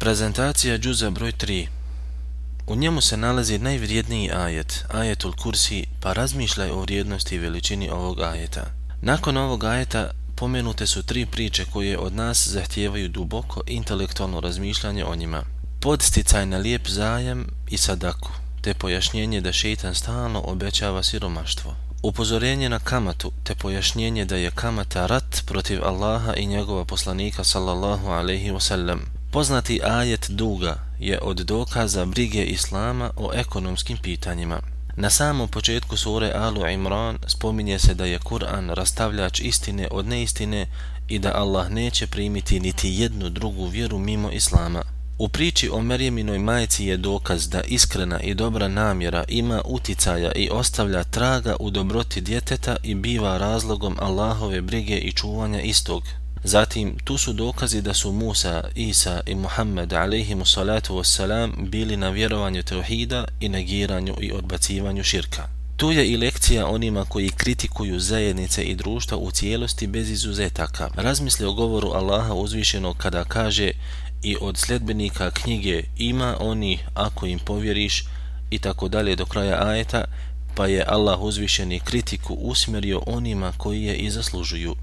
Prezentacija džuza broj 3 U njemu se nalazi najvrijedniji ajet, ajetul kursi, pa razmišljaj o vrijednosti i veličini ovog ajeta. Nakon ovog ajeta pomenute su tri priče koje od nas zahtijevaju duboko intelektualno razmišljanje o njima. Podsticaj na lijep zajem i sadaku, te pojašnjenje da šeitan stalno obećava siromaštvo. Upozorenje na kamatu, te pojašnjenje da je kamata rat protiv Allaha i njegova poslanika sallallahu alaihi wasallam. Poznati ajet duga je od dokaza brige Islama o ekonomskim pitanjima. Na samom početku sure Alu Imran spominje se da je Kur'an rastavljač istine od neistine i da Allah neće primiti niti jednu drugu vjeru mimo Islama. U priči o Merjeminoj majci je dokaz da iskrena i dobra namjera ima uticaja i ostavlja traga u dobroti djeteta i biva razlogom Allahove brige i čuvanja istog. Zatim, tu su dokazi da su Musa, Isa i Muhammed alaihimu salatu wassalam bili na vjerovanju teuhida i negiranju i odbacivanju širka. Tu je i lekcija onima koji kritikuju zajednice i društva u cijelosti bez izuzetaka. Razmisli o govoru Allaha uzvišenog kada kaže i od sljedbenika knjige ima oni ako im povjeriš i tako dalje do kraja ajeta, pa je Allah uzvišeni kritiku usmjerio onima koji je i zaslužuju.